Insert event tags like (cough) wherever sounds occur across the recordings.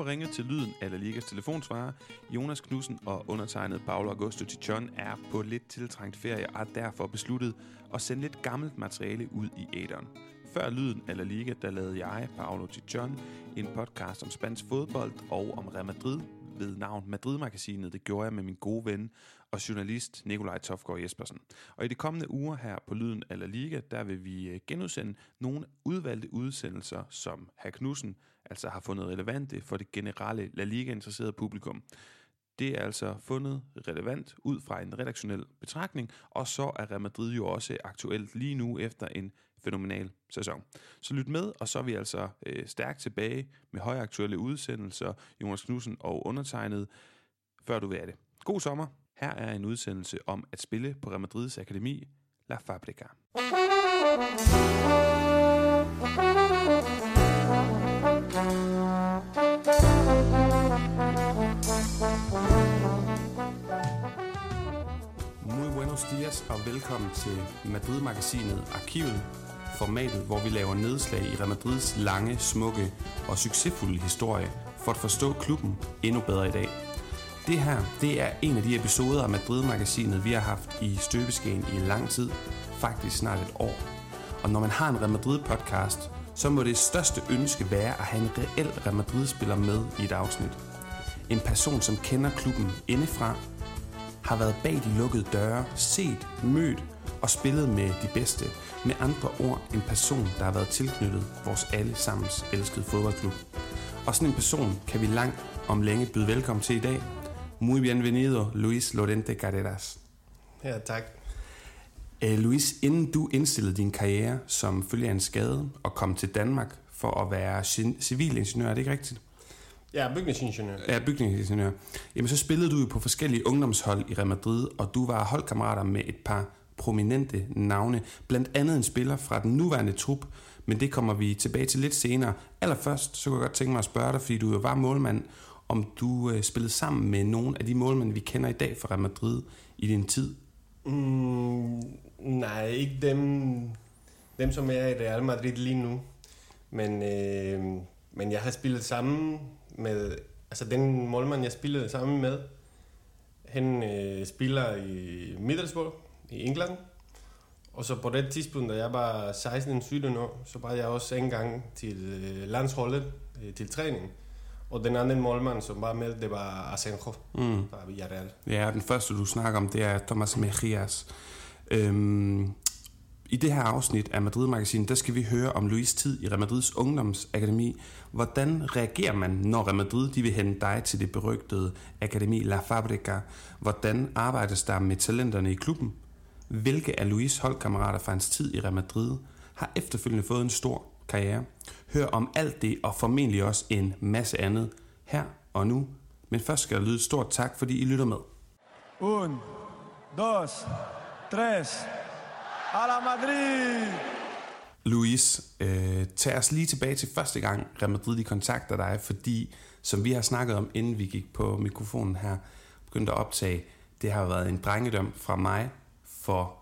har ringet til lyden af La Ligas telefonsvarer. Jonas Knudsen og undertegnet Paolo Augusto Tichon er på lidt tiltrængt ferie og har derfor besluttet at sende lidt gammelt materiale ud i æderen. Før lyden af La Liga, der lavede jeg, Paolo Tichon, en podcast om spansk fodbold og om Real Madrid ved navn Madrid-magasinet. Det gjorde jeg med min gode ven og journalist Nikolaj Tofgaard Jespersen. Og i de kommende uger her på Lyden af La Liga, der vil vi øh, genudsende nogle udvalgte udsendelser, som Herr Knudsen altså har fundet relevante for det generelle La Liga-interesserede publikum. Det er altså fundet relevant ud fra en redaktionel betragtning, og så er Real Madrid jo også aktuelt lige nu efter en fænomenal sæson. Så lyt med, og så er vi altså øh, stærkt tilbage med højaktuelle udsendelser, Jonas Knudsen og undertegnet, før du vil have det. God sommer. Her er en udsendelse om at spille på Real Madrids akademi La Fabrica. Muy buenos dias og velkommen til Madrid-magasinet Arkivet, formatet, hvor vi laver nedslag i Real Madrids lange, smukke og succesfulde historie for at forstå klubben endnu bedre i dag. Det her, det er en af de episoder af Madrid-magasinet, vi har haft i støbeskeen i lang tid, faktisk snart et år. Og når man har en Real Madrid-podcast, så må det største ønske være at have en reel Real Madrid-spiller med i et afsnit. En person, som kender klubben indefra, har været bag de lukkede døre, set, mødt og spillet med de bedste. Med andre ord, en person, der har været tilknyttet vores allesammens elskede fodboldklub. Og sådan en person kan vi langt om længe byde velkommen til i dag. Muy bienvenido, Luis Lorente Carreras. Ja, tak. Uh, Luis, inden du indstillede din karriere som følge af en skade og kom til Danmark for at være civilingeniør, er det ikke rigtigt? Ja, bygningsingeniør. Ja, bygningsingeniør. Jamen, så spillede du jo på forskellige ungdomshold i Real Madrid, og du var holdkammerater med et par prominente navne, blandt andet en spiller fra den nuværende trup, men det kommer vi tilbage til lidt senere. Allerførst, så kunne jeg godt tænke mig at spørge dig, fordi du jo var målmand, om du øh, spillede sammen med nogle af de målmænd, vi kender i dag fra Real Madrid i din tid? Mm, nej, ikke dem, dem, som er i Real Madrid lige nu. Men, øh, men jeg har spillet sammen med... Altså den målmand, jeg spillede sammen med, han øh, spiller i Middlesbrough i England. Og så på det tidspunkt, da jeg var 16-17 år, så var jeg også en gang til øh, landsholdet øh, til træning. Og den anden målmand, som var med, det var Asenjo mm. fra Villarreal. Ja, den første, du snakker om, det er Thomas Mejias. Øhm, I det her afsnit af Madrid-magasinet, der skal vi høre om Luis tid i Real Madrids ungdomsakademi. Hvordan reagerer man, når Real Madrid de vil hente dig til det berygtede akademi La Fabrica? Hvordan arbejdes der med talenterne i klubben? Hvilke af Luis holdkammerater fra hans tid i Real Madrid har efterfølgende fået en stor karriere? Hør om alt det og formentlig også en masse andet her og nu. Men først skal der lyde et stort tak, fordi I lytter med. Un, dos, tres. A la Madrid! Luis, øh, tag os lige tilbage til første gang, Real Madrid de kontakter dig, fordi som vi har snakket om, inden vi gik på mikrofonen her, begyndte at optage, det har været en drengedom fra mig for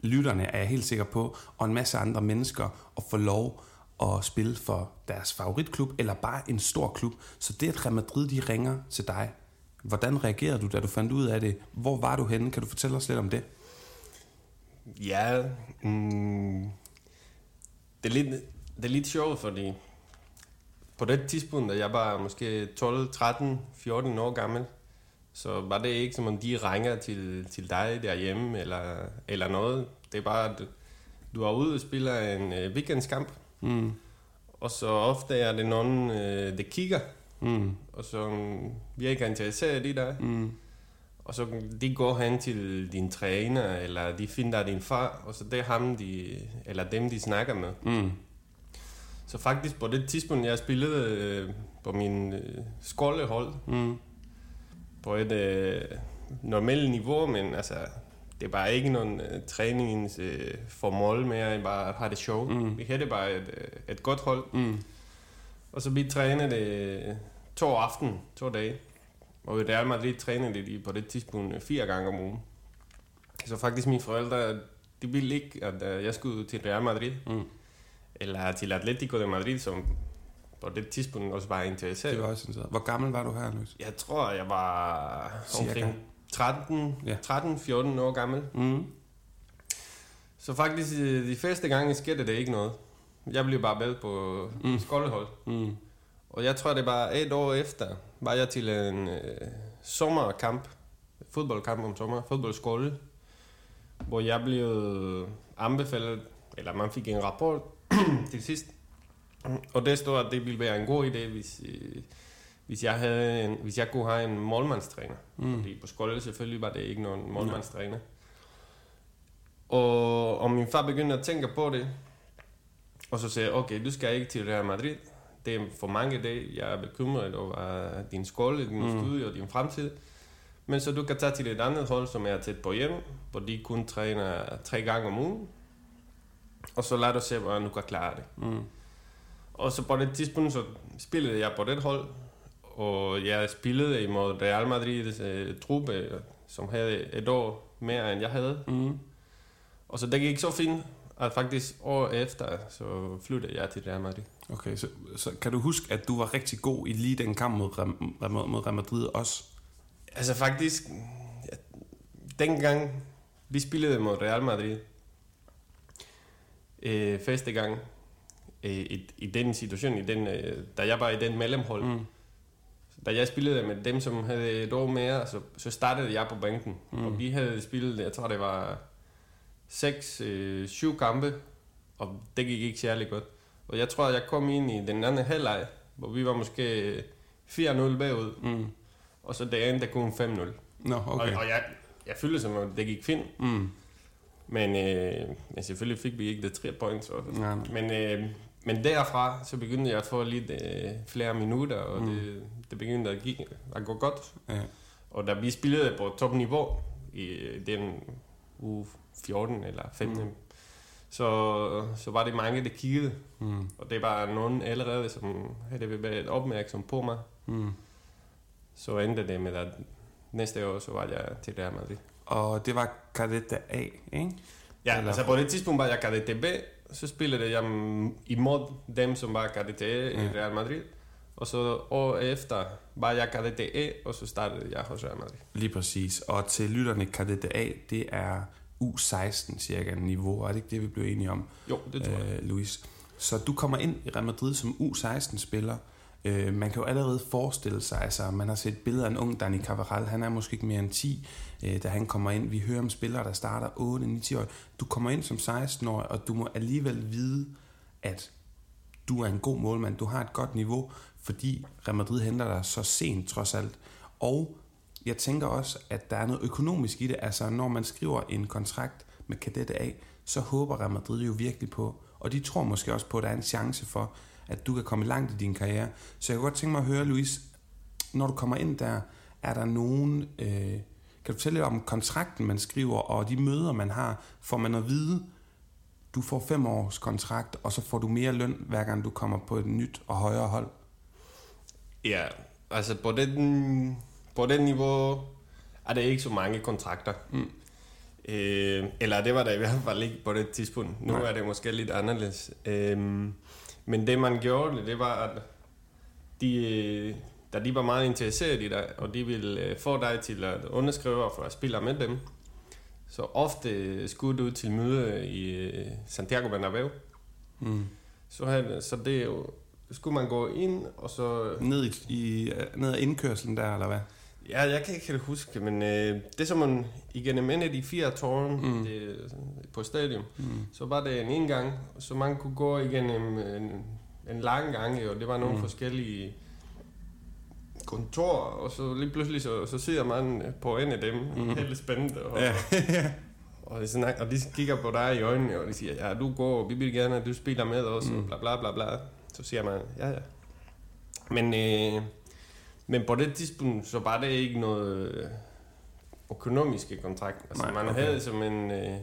lytterne, er jeg helt sikker på, og en masse andre mennesker at få lov at spille for deres favoritklub, eller bare en stor klub. Så det, at Real Madrid de ringer til dig, hvordan reagerede du, da du fandt ud af det? Hvor var du henne? Kan du fortælle os lidt om det? Ja, mm, det, er lidt, det er lidt sjovt, fordi på det tidspunkt, da jeg var måske 12, 13, 14 år gammel, så var det ikke som om de ringer til, til dig derhjemme eller, eller noget. Det er bare, at du er ude og spiller en øh, weekendskamp, mm. og så ofte er det nogen, øh, der kigger, mm. og så vi er ikke interesseret i dig. Mm. Og så de går hen til din træner, eller de finder din far, og så det er ham, de, eller dem, de snakker med. Mm. Så faktisk på det tidspunkt, jeg spillede øh, på min øh, skolehold, mm på et øh, normalt niveau, men altså, det er bare ikke nogen øh, træningens øh, formål mere, end bare at have det sjovt. Mm. Vi havde bare et, øh, et godt hold. Mm. Og så vi trænede det to aften, to dage. Og i Real Madrid trænede det på det tidspunkt fire gange om ugen. Så faktisk mine forældre, de ville ikke, at jeg skulle til Real Madrid. Mm. Eller til Atletico de Madrid, som på det tidspunkt også var interesseret. Det var også interessant. Hvor gammel var du her, Louis? Jeg tror, jeg var Cirka. omkring 13, Ja. 13-14 år gammel. Mm. Så faktisk, øh, de første gange skete det ikke noget. Jeg blev bare valgt på Mm. skolehold. Mm. Og jeg tror, det var et år efter, var jeg til en øh, sommerkamp, fodboldkamp om sommer, fodboldskole, hvor jeg blev anbefalet, eller man fik en rapport (clears throat) til sidst. Og det stod, at det ville være en god idé, hvis, øh, hvis, jeg, havde en, hvis jeg kunne have en målmandstræner. Mm. Fordi på skole selvfølgelig var det ikke nogen målmandstræner. Og, og min far begyndte at tænke på det. Og så sagde okay, du skal ikke til Real Madrid. Det er for mange dage, jeg er bekymret over din skole, din Mm. mm. studie og din fremtid. Men så du kan tage til et andet hold, som er tæt på hjem, hvor de kun træner tre gange om ugen. Og så lader du se, hvordan du kan klare det. Mm. Og så på det tidspunkt, så spillede jeg på det hold, og jeg spillede imod Real Madrid's øh, truppe, som havde et år mere, end jeg havde. Mm. Og så det gik så fint, at faktisk år efter, så flyttede jeg til Real Madrid. Okay, så, så kan du huske, at du var rigtig god i lige den kamp mod, Rem- mod Real Madrid også? Altså faktisk, ja, dengang vi spillede mod Real Madrid, øh, første gang, øh, i, i den situation, i den, øh, da jeg var i den mellemhold, Mm. Da jeg spillede med dem, som havde et år mere, så, så startede jeg på bænken. Mm. Og vi havde spillet, jeg tror det var 6-7 øh, syv kampe, og det gik ikke særlig godt. Og jeg tror, jeg kom ind i den anden halvleg, hvor vi var måske 4-0 bagud, Mm. og så det endte kun 5-0. Nå, Okay. okay. Og, og jeg, jeg følte som om, det gik fint, Mm. men, øh, men selvfølgelig fik vi ikke det tre points. Så. Nej, nej. Men, øh, men derfra, så begyndte jeg at få lidt øh, flere minutter, og Mm. det, det begyndte at, give, at gå godt. Ja. Og da vi spillede på topniveau i øh, den uge 14 eller 15, Mm. så, så var det mange, der kiggede. Mm. Og det var nogen allerede, som havde været opmærksom på mig. Mm. Så endte det med, at næste år, så var jeg til Real Madrid. Og det var Kadette A, ikke? Ja, Eller- altså på det tidspunkt var jeg KDTB, så spillede jeg imod dem, som var KDT i Ja. Real Madrid. Og så år efter var jeg KDTE, og så startede jeg hos Real Madrid. Lige præcis. Og til lytterne, Kadette A, det er U16 cirka niveau, er det ikke det, vi blev enige om, Jo, det tror jeg. øh, Louis? Så du kommer ind i Real Madrid som U16-spiller. Øh, man kan jo allerede forestille sig, altså man har set billeder af en ung Dani Cavaral, han er måske ikke mere end 10, øh, da han kommer ind. Vi hører om spillere, der starter 8, 9, 10 år. Du kommer ind som 16-årig, og du må alligevel vide, at du er en god målmand, du har et godt niveau, fordi Real Madrid henter dig så sent trods alt. Og jeg tænker også, at der er noget økonomisk i det. Altså, når man skriver en kontrakt med Kadette A, så håber Real Madrid jo virkelig på, og de tror måske også på, at der er en chance for, at du kan komme langt i din karriere. Så jeg kunne godt tænke mig at høre, Luis, når du kommer ind der, er der nogen... Øh, kan du fortælle lidt om kontrakten, man skriver, og de møder, man har? Får man at vide, du får fem års kontrakt, og så får du mere løn, hver gang du kommer på et nyt og højere hold? Ja, altså på den, på den niveau er der ikke så mange kontrakter. Mm. Øh, eller det var der i hvert fald ikke på det tidspunkt. Nu Nej. er det måske lidt anderledes. Øh, men det man gjorde, det var, at de, da de var meget interesseret i dig, og de ville øh, få dig til at underskrive for at spille med dem, så ofte skulle du til møde i øh, Santiago Bernabeu. Mm. Så, havde, så det er jo, skulle man gå ind, og så Ned, i, i, ned ad indkørselen der, eller hvad? Ja, jeg kan ikke helt huske, men øh, det som man igennem en af de fire tårne Mm. det, på stadion, Mm. så var det en indgang, så man kunne gå igennem en, en lang gang, og det var nogle mm. forskellige kontorer, og så lige pludselig så, så sidder man på en af dem, Mm. mm. helt spændt, og, Ja. (laughs) og, det snak, og de kigger på dig i øjnene, og de siger, ja, du går, vi vil gerne, at du spiller med os, Mm. mm. bla bla bla bla. Så siger man, ja ja. Men, øh, men på det tidspunkt, så var det ikke noget øh, økonomiske kontrakt. Altså, Nej, man okay. havde som en, øh,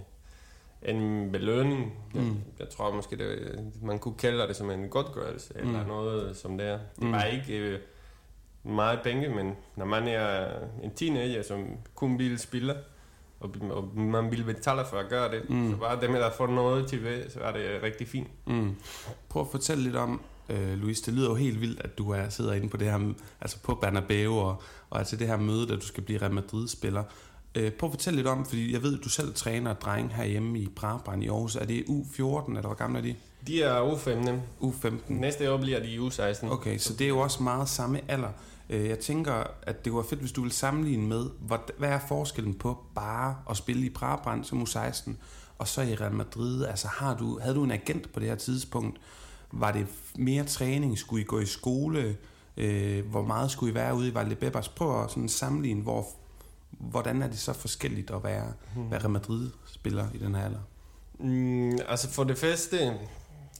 en belønning. Jeg, Mm. jeg tror måske, det, man kunne kalde det som en godtgørelse, mm. eller Mm. noget som det er. Det Mm. var ikke øh, meget penge, men når man er en teenager, som kun vil spille, og, og man vil betale for at gøre det, Mm. så bare det med at få noget til det, så er det rigtig fint. Mm. Prøv at fortælle lidt om, øh, Louise. Det lyder jo helt vildt, at du er sidder inde på det her, altså på Bernabeu og, og til det her møde, da du skal blive Real Madrid-spiller. Øh, prøv at fortælle lidt om, fordi jeg ved, at du selv træner dreng herhjemme i Brabrand i Aarhus. Er det U14, eller hvor gamle er de? De er U15. U15. Næste år bliver de U16. Okay, så det er jo også meget samme alder. Øh, Jeg tænker, at det var fedt, hvis du ville sammenligne med, hvad er forskellen på bare at spille i Brabrand som U16, og så i Real Madrid? Altså, har du, havde du en agent på det her tidspunkt? Var det mere træning? Skulle I gå i skole? Øh, hvor meget skulle I være ude i Valdebebas? Prøv at sådan sammenligne, hvor, hvordan er det så forskelligt at være, være Real Madrid-spiller i den her alder? Mm, altså for det første,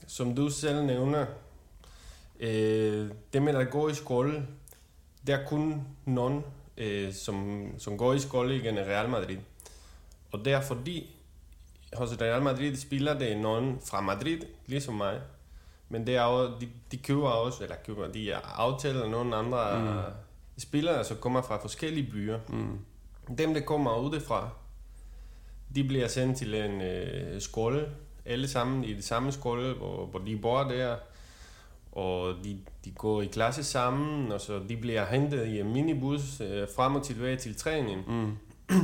som du selv nævner, øh, det med at gå i skole, det er kun nogen, øh, som, som går i skole igen i Real Madrid. Og det er fordi, hos Real Madrid spiller det nogen fra Madrid, ligesom mig. Men det er jo, de, de køber også, eller køber, de er aftaler nogle andre mm. spillere, som kommer fra forskellige byer. Mm. Dem, der kommer udefra, de bliver sendt til en øh, skole, alle sammen i det samme skole, hvor, hvor de bor der, og de, de går i klasse sammen, og så de bliver hentet i en minibus øh, frem og tilbage til træning. Mm. (clears throat)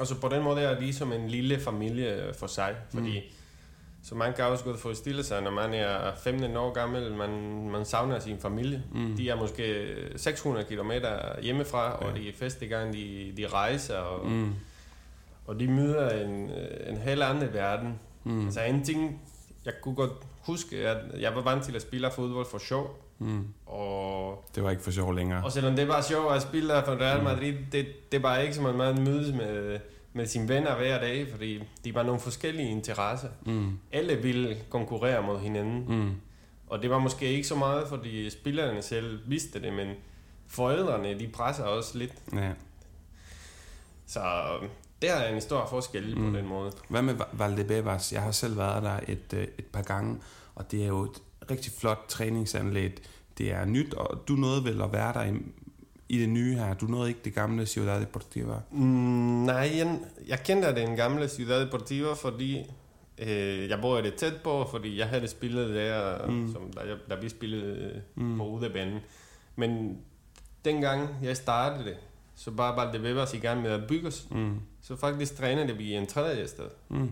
Og så på den måde er de som en lille familie øh, for sig, fordi mm. så man kan også godt forestille sig, når man er 15 år gammel, man, man savner sin familie. Mm. De er måske 600 km hjemmefra, ja. og det er første gang, de, de rejser, og, Mm. og de møder en, øh, en helt anden verden. Mm. Altså en ting, jeg kunne godt huske, at jeg var vant til at spille fodbold for sjov, Mm. og, Det var ikke for sjov længere. og selvom det var sjovt at spille for Real Madrid, det, det var ikke som at man mødes med, med sine venner hver dag, fordi de var nogle forskellige interesser. Mm. Alle ville konkurrere mod hinanden, Mm. og det var måske ikke så meget, fordi spillerne selv vidste det, men forældrene, de presser også lidt. Ja. Så det er en stor forskel Mm. på den måde. Hvad med Va- Valdebebas? Jeg har selv været der et, øh, et par gange, og det er jo et rigtig flot træningsanlæg. Det er nyt, og du nåede vel at være der i, i det nye her. Du nåede ikke det gamle Ciudad Deportiva. Mm, nej, jeg, jeg kendte den gamle Ciudad Deportiva, fordi øh, jeg bor det tæt på, fordi jeg havde spillet der, Mm. som, jeg, da vi spillede Mm. mm. på udebanen. Men dengang jeg startede det, så bare var det Webbers i gang med at bygges. Mm. Så faktisk trænede vi i en tredje sted. Mm.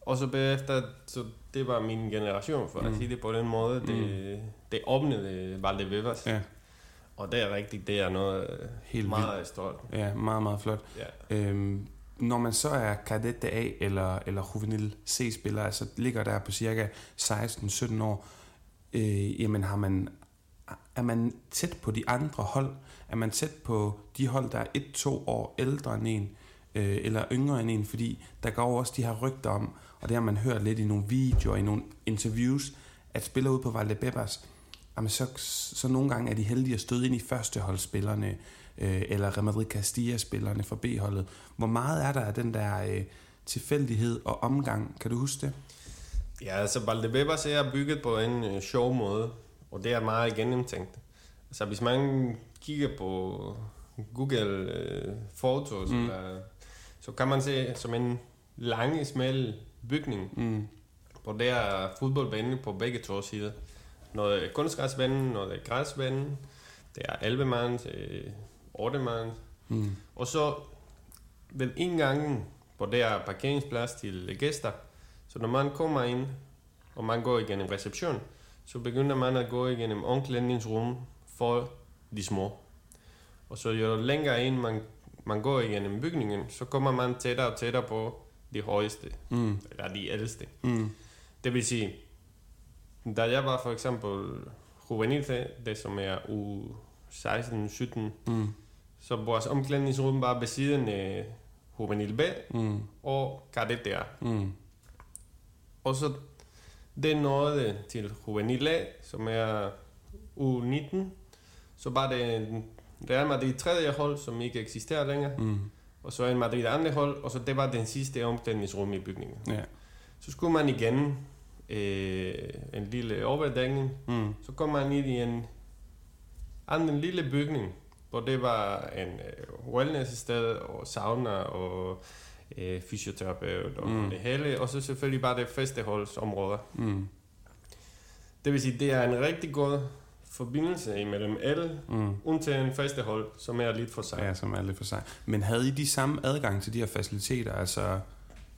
Og så bagefter, så det var min generation, for mm. Mm. at sige det på den måde. Det, det åbnede Valde Webbers. Ja, Og det er rigtigt, det er noget øh, helt meget vildt. stort. Ja, meget, meget flot. Ja. Øhm, når man så er kadette A eller, eller juvenil C-spiller, altså ligger der på cirka 16-17 år, øh, jamen har man, er man tæt på de andre hold? Er man tæt på de hold, der er 1-2 år ældre end en, øh, eller yngre end en? Fordi der går jo også de her rygter om, og det har man hørt lidt i nogle videoer, i nogle interviews, at spillere ude på Valdebebas, jamen så, så nogle gange er de heldige at støde ind i førsteholdsspillerne, øh, eller Real Madrid Castilla-spillerne fra B-holdet. Hvor meget er der af den der øh, tilfældighed og omgang? Kan du huske det? Ja, altså Valdebebas er bygget på en øh, sjov måde, og det er meget gennemtænkt. Altså hvis man kigger på Google øh, Fotos, Mm. eller, så kan man se som en lang, smal bygning, Mm. hvor der er fodboldbane på begge to sider. Noget er kunstgræsbanen, noget græsbanen. Det er 11 mand til 8 mand. Mm. Og så ved indgangen, hvor der er parkeringsplads til gæster, så når man kommer ind, og man går igennem reception, så begynder man at gå igennem omklædningsrum for de små. Og så jo længere ind man, man går igennem bygningen, så kommer man tættere og tættere på de højeste, Mm. eller de ældste. Mm. Det vil sige, da jeg var for eksempel juvenil, det som er u 16-17, Mm. så vores omklædningsrum var ved siden af juvenil B Mm. og kadet der. Mm. Og så det nåede til juvenil A, som er U19. Så var det Real Madrid tredje hold, som ikke eksisterer længere. Mm. Og så en Madrid andet hold, og så det var den sidste omklædningsrum i bygningen. Ja. Så skulle man igen øh, en lille overdækning. Mm. Så kom man ind i en anden lille bygning, hvor det var en øh, wellness-sted og sauna og øh, fysioterapeut og mm. det hele. Og så selvfølgelig bare det festeholdsområder. Mm. Det vil sige, det er en rigtig god forbindelse imellem alle, Mm. undtagen første hold, som er lidt for sig. Ja, som er lidt for sig. Men havde I de samme adgang til de her faciliteter, altså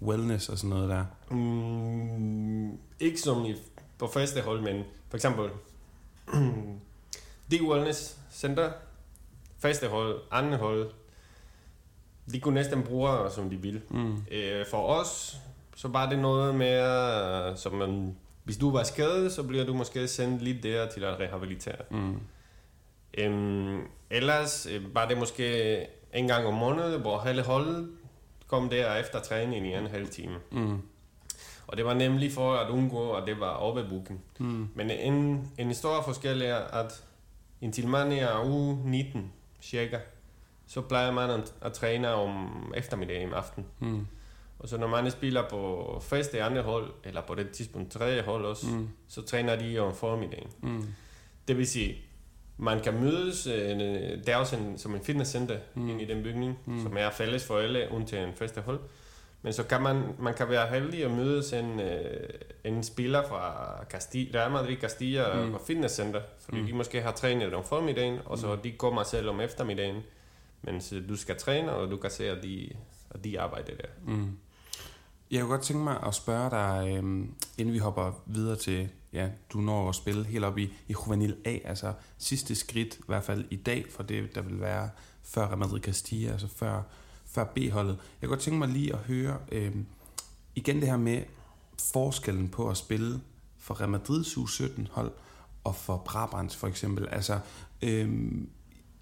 wellness og sådan noget der? Mm, ikke som i, på første hold, men for eksempel (clears throat) de wellness center, første hold, andet hold, de kunne næsten bruge som de vil. Mm. Øh, for os, så var det noget med, som man, hvis du var skadet, så bliver du måske sendt lidt der til at rehabilitere. Mm. Øhm, ellers øh, var det måske en gang om måneden, hvor hele holdet kom der efter træning i en halv time. Mm. Og det var nemlig for at undgå, at det var overbooking. Mm. Men en, en stor forskel er, at indtil man er uge 19 cirka, så plejer man at, at træne om eftermiddagen om aften. Mm. Og så når man spiller på første andet hold, eller på det tidspunkt tredje hold også, Mm. så træner de om formiddagen. Mm. Det vil sige, man kan mødes, øh, der er også en, som en fitnesscenter Mm. inde i den bygning, Mm. som er fælles for alle, undtagen første hold. Men så kan man, man kan være heldig at mødes en, øh, en spiller fra Castilla, Real Madrid Castilla Mm. på fitnesscenter, fordi Mm. de måske har trænet om formiddagen, og så Mm. de kommer selv om eftermiddagen, mens du skal træne, og du kan se, at de, at de arbejder der. Mm. Jeg kunne godt tænke mig at spørge dig, øhm, inden vi hopper videre til, ja, du når at spille helt op i, i Juvenil A, altså sidste skridt, i hvert fald i dag, for det, der vil være før Real Madrid Castilla, altså før, før B-holdet. Jeg kunne godt tænke mig lige at høre øhm, igen det her med forskellen på at spille for Real Madrids U17-hold og for Brabants for eksempel. Altså, øhm,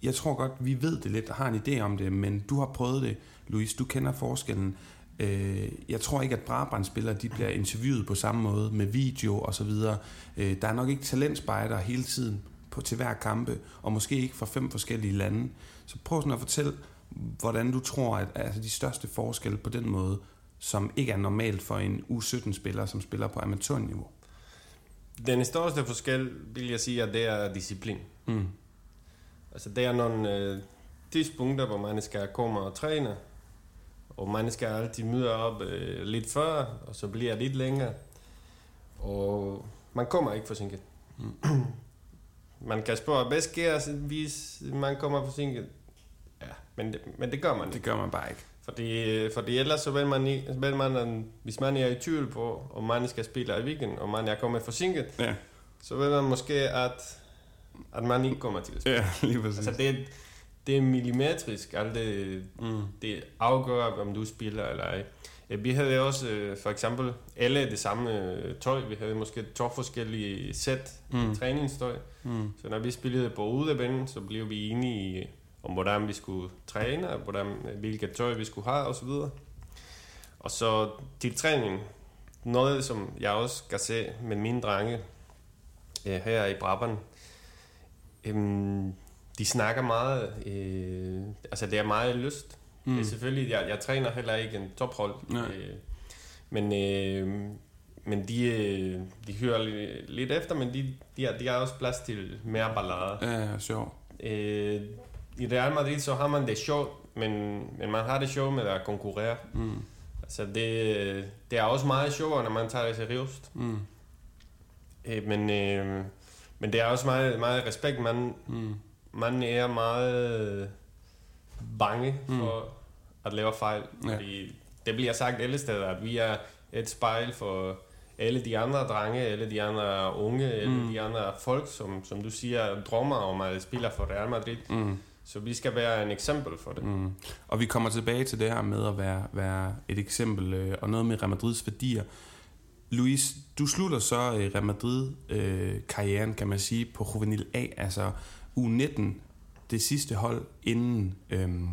jeg tror godt, vi ved det lidt og har en idé om det, men du har prøvet det, Louise, du kender forskellen. Øh, jeg tror ikke, at Brabant-spillere de bliver interviewet på samme måde med video og så videre. Øh, der er nok ikke talentspejder hele tiden på, til hver kampe, og måske ikke fra fem forskellige lande. Så prøv sådan at fortælle, hvordan du tror, at altså de største forskelle på den måde, som ikke er normalt for en U17-spiller, som spiller på amatørniveau. Den største forskel, vil jeg sige, at det er disciplin. Mm. Altså, det er nogle øh, tidspunkter, hvor man skal komme og træne, og man skal altid møde op øh, lidt før, og så bliver lidt længere. Og man kommer ikke forsinket. Mm. man kan spørge, hvad sker, hvis man kommer forsinket? Ja, men det, men det gør man Det ikke. gør man bare ikke. Fordi, fordi ellers så vil man, vil man, øh, hvis man er i tvivl på, om man skal spille i weekend, og man er kommet forsinket, Ja, så vil man måske, at, at man ikke kommer til at spille. ja (laughs) lige præcis. Altså det, det er millimetrisk, alt det, mm. det afgør, om du spiller eller ej. Øh, Vi havde også øh, for eksempel alle det samme øh, tøj. Vi havde måske to forskellige sæt Mm. træningstøj. Mm. Så når vi spillede på udebane, så blev vi enige om hvordan vi skulle træne, og hvordan, hvilket tøj vi skulle have osv. Og så til træning, noget som jeg også kan se med mine drenge her i Brabant, øhm, de snakker meget, øh, altså det er meget lyst. Mm. Det er selvfølgelig, jeg, jeg træner heller ikke en tophold, Nej. øh, men, øh, men de, øh, de hører li- lidt efter, men de, de, har, de har også plads til mere ballade. Ja, sjov. Øh, I Real Madrid så har man det sjovt, men, men man har det sjovt med at konkurrere. Mm. Altså det, det er også meget sjovere, når man tager det seriøst. Mm. Øh, men, øh, men det er også meget, meget respekt. Man, Mm. Man er meget bange for mm. at lave fejl. Ja. Fordi det bliver sagt alle steder, at vi er et spejl for alle de andre drenge, alle de andre unge, alle Mm. de andre folk, som, som du siger, drømmer om at spille for Real Madrid. Mm. Så vi skal være en eksempel for det. Mm. Og vi kommer tilbage til det her med at være, være et eksempel øh, og noget med Real Madrids værdier. Luis, du slutter så øh, Real Madrid-karrieren, kan man sige, på Juvenil A, altså U19, det sidste hold inden, øhm,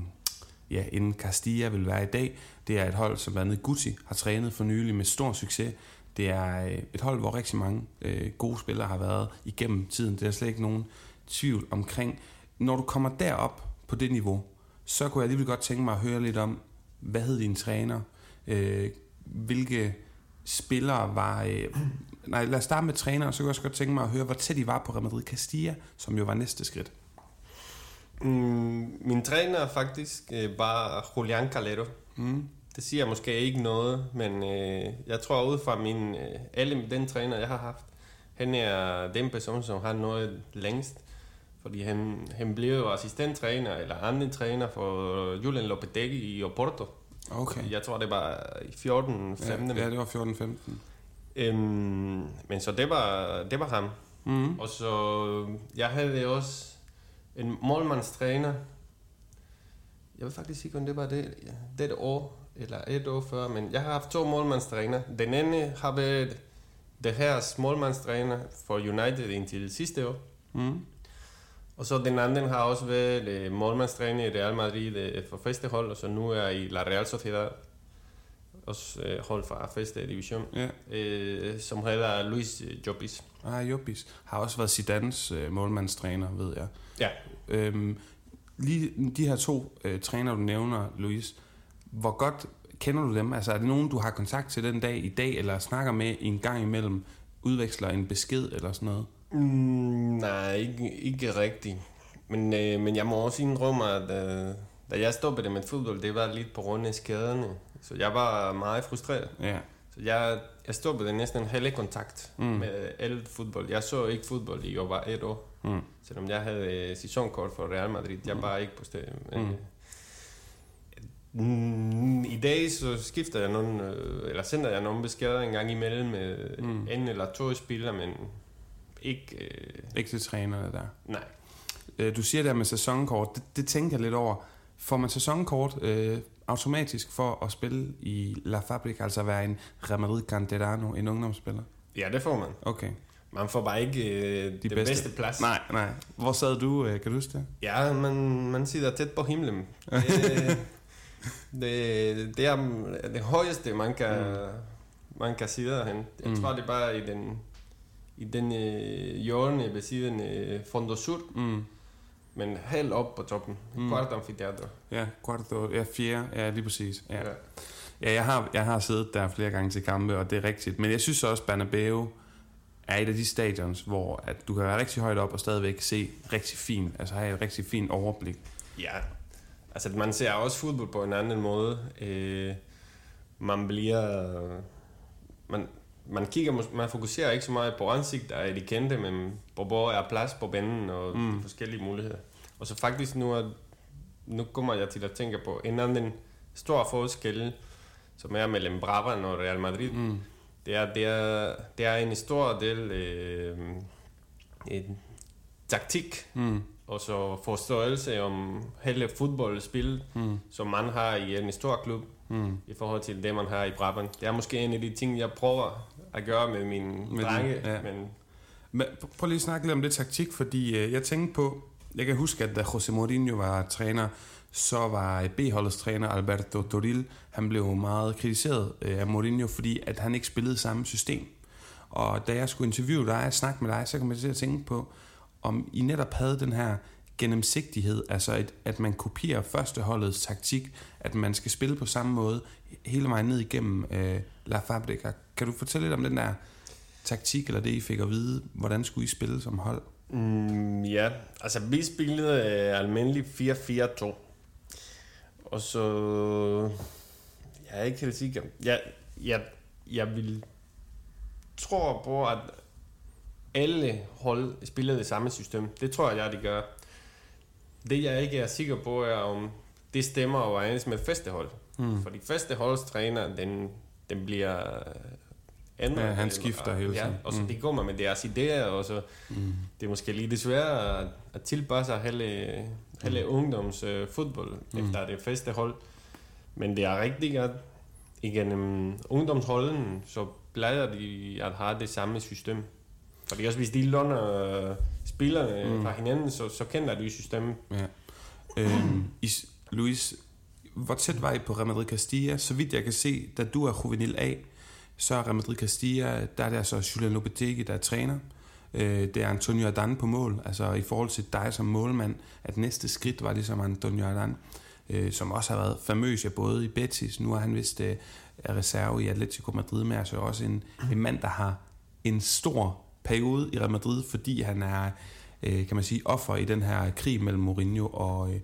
ja, inden Castilla vil være i dag. Det er et hold, som blandt andet Guti har trænet for nylig med stor succes. Det er øh, et hold, hvor rigtig mange øh, gode spillere har været igennem tiden. Det er slet ikke nogen tvivl omkring. Når du kommer derop på det niveau, så kunne jeg alligevel godt tænke mig at høre lidt om, hvad hed din træner? Øh, hvilke spillere var... Øh, nej, lad os starte med træneren, så kunne jeg også godt tænke mig at høre, hvor tæt I var på Real Madrid Castilla, som jo var næste skridt. Mm, min træner er faktisk øh, bare Julian Calero. Mm. Det siger måske ikke noget, men øh, jeg tror ud fra min, øh, alle den træner, jeg har haft han er den person, som har nået længst. Fordi han, han blev jo assistenttræner eller anden træner for Julian Lopetegui i Oporto. Okay. Jeg tror, det var i 14, 15. Ja, ja, det var 14-15. Øhm, men så det var, det var ham. Mm. Og så, jeg havde også en målmandstræner. Jeg ved faktisk ikke, om det var det, det år, eller et år før, men jeg har haft to målmandstræner. Den ene har været det her målmandstræner for United indtil sidste år. Mm. Og så den anden har også været øh, målmandstræner i Real Madrid øh, for første hold, og så nu er i La Real Sociedad, også øh, hold fra første division, Ja. øh, som hedder Luis Jobis. Ah, Jobis. Har også været Zidanes øh, målmandstræner, ved jeg. Ja, Øhm, lige de her to øh, træner, du nævner, Louise, hvor godt kender du dem? Altså er det nogen, du har kontakt til den dag i dag, eller snakker med en gang imellem, udveksler en besked eller sådan noget? Mm, nej, ikke, ikke rigtigt. Men, øh, men jeg må også indrømme, at øh, da jeg stoppede med fodbold, det var lidt på grund af skaderne. Så jeg var meget frustreret. Ja. Så jeg, jeg stoppede næsten hele kontakt Mm. mm. med alt fodbold. Jeg så ikke fodbold i over et år. Mm. Selvom jeg havde øh, sæsonkort for Real Madrid. Jeg var ikke på stedet. Mm. Mm. I dag så skifter jeg nogle, øh, eller sender jeg nogle beskeder en gang imellem med Mm. mm. en eller to spillere, men ikke... Øh, Ikke til trænerne der. nej. Øh, du siger der med sæsonkort, det, det tænker jeg lidt over. Får man sæsonkort øh, automatisk for at spille i La Fabrica, altså være en Real Canterano, en ungdomsspiller? Ja, det får man. Okay. Man får bare ikke øh, De De det bedste. bedste. plads. Nej, nej. Hvor sad du, øh, kan du huske det? Ja, man, man sidder tæt på himlen. (laughs) Det, det, det er det højeste, man kan, mm. man kan sidde hen. Jeg Mm. tror, det er bare i den, i den øh, hjørne ved siden af Fondo Sur, Mm. Men helt op på toppen. Mm. Mm. Quart amfiteatro. Ja, quarto, ja, fjerde, ja, lige præcis. Ja. Ja. Ja, jeg har, jeg har siddet der flere gange til kampe, og det er rigtigt. Men jeg synes også, Bernabeu er et af de stadions, hvor at du kan være rigtig højt op og stadigvæk se rigtig fint, altså have et rigtig fint overblik. ja. Altså, man ser også fodbold på en anden måde. Øh, man bliver... Man, man kigger, man fokuserer ikke så meget på ansigter af de kendte, men på hvor er plads på banen og Mm. forskellige muligheder. Og så faktisk nu, er, nu kommer jeg til at tænke på en anden stor forskel, som er mellem Brabant og Real Madrid. Mm. Det er, det er, det er en stor del øh, en taktik Mm. og så forståelse om hele fodboldspil, Mm. som man har i en stor klub, Mm. i forhold til det, man har i Brabant. Det er måske en af de ting, jeg prøver at gøre med mine Med drenge, din- ja. men Men pr- prøv lige at snakke lidt om det taktik, fordi øh, jeg tænkte på, jeg kan huske, at da José Mourinho var træner, så var B-holdets træner Alberto Toril, han blev meget kritiseret øh, af Mourinho, fordi at han ikke spillede samme system. Og da jeg skulle interviewe dig og snakke med dig, så kom jeg til at tænke på, om I netop havde den her gennemsigtighed, altså et, at man kopierer førsteholdets taktik, at man skal spille på samme måde hele vejen ned igennem øh, La Fabrica. Kan du fortælle lidt om den der taktik, eller det I fik at vide, hvordan skulle I spille som hold? mm, ja, altså vi spillede øh, almindelig 4-4-2. Og så... Jeg er ikke helt sikker. Jeg, jeg, jeg vil tror på, at alle hold spiller det samme system. Det tror jeg, de gør. Det jeg ikke er sikker på, er om det stemmer overens med festehold. Mm. Fordi festeholdstræner, den, den bliver ændret. Ja, han skifter hele ja, tiden. og så Mm. mm. det går man med deres idéer, og så Mm. det er måske lidt svært at, at tilpasse hele, hele ungdoms uh, fodbold Mm. mm. efter det feste hold. Men det er rigtigt, at igennem ungdomsholden, så plejer de at have det samme system. Fordi også hvis de låner øh, spillerne Mm. fra hinanden, så, så kender de systemet. Ja. Øhm, I, Luis, hvor tæt var I på Real Madrid Castilla? Så vidt jeg kan se, da du er juvenil A, så er Real Madrid Castilla, der er det altså Julian Lopetegui, der er træner. Øh, det er Antonio Adan på mål, altså i forhold til dig som målmand, at næste skridt var ligesom Antonio Adan, øh, som også har været famøs, ja, både i Betis, nu er han vist øh, er reserve i Atletico Madrid, men altså også en, en mand, der har en stor periode i Real Madrid, fordi han er, øh, kan man sige, offer i den her krig mellem Mourinho og, øh,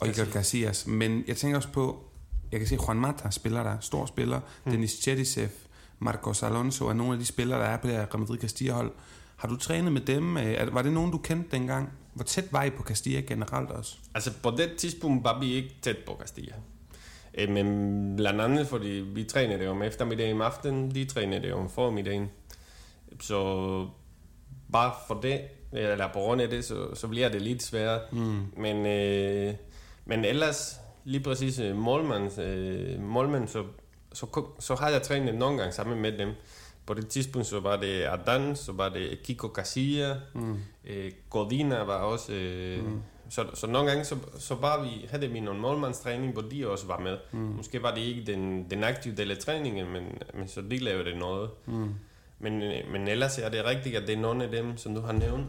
og Iker Casillas. Men jeg tænker også på, jeg kan se, Juan Mata spiller der, stor spiller, mm. Dennis Chedisev, Marcos Alonso er nogle af de spillere, der er på det her Real Madrid Castilla-hold. Har du trænet med dem? Øh, Var det nogen, du kendte dengang? Hvor tæt var I på Castilla generelt også? Altså på det tidspunkt var vi ikke tæt på Castilla. Øh, Men blandt andet fordi vi trænede om eftermiddagen om aftenen, de trænede om formiddagen. Så bare for det, eller på grund af det, så, så bliver det lidt sværere. Mm. Men, øh, men ellers, lige præcis øh, målmand, øh, målmand så, så, så har jeg trænet nogle gange sammen med dem. På det tidspunkt så var det Ardan, så var det Kiko Casilla, mm. øh, Godina var også... Øh, mm. så, så nogle gange så, så var vi, havde vi nogle målmandstræning, hvor de også var med. Mm. Måske var det ikke den, den aktive del af træningen, men, men så de lavede noget. Mm. Men, øh, men ellers er det rigtigt, at det er nogle af dem, som du har nævnt,